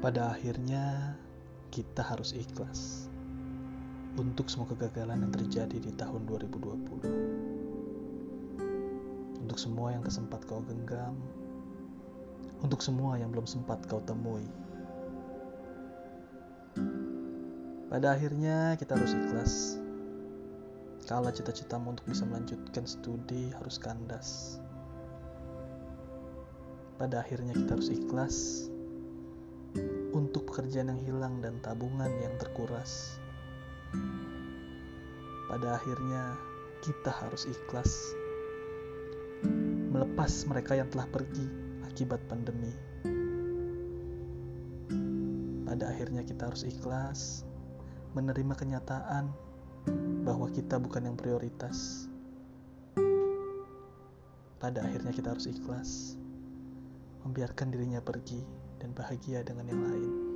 Pada akhirnya, kita harus ikhlas untuk semua kegagalan yang terjadi di tahun 2020. Untuk semua yang kesempat kau genggam, untuk semua yang belum sempat kau temui. Pada akhirnya, kita harus ikhlas. Kala cita-citamu untuk bisa melanjutkan studi harus kandas. Pada akhirnya, kita harus ikhlas pekerjaan yang hilang dan tabungan yang terkuras. Pada akhirnya, kita harus ikhlas melepas mereka yang telah pergi akibat pandemi. Pada akhirnya, kita harus ikhlas menerima kenyataan bahwa kita bukan yang prioritas. Pada akhirnya, kita harus ikhlas membiarkan dirinya pergi dan bahagia dengan yang lain.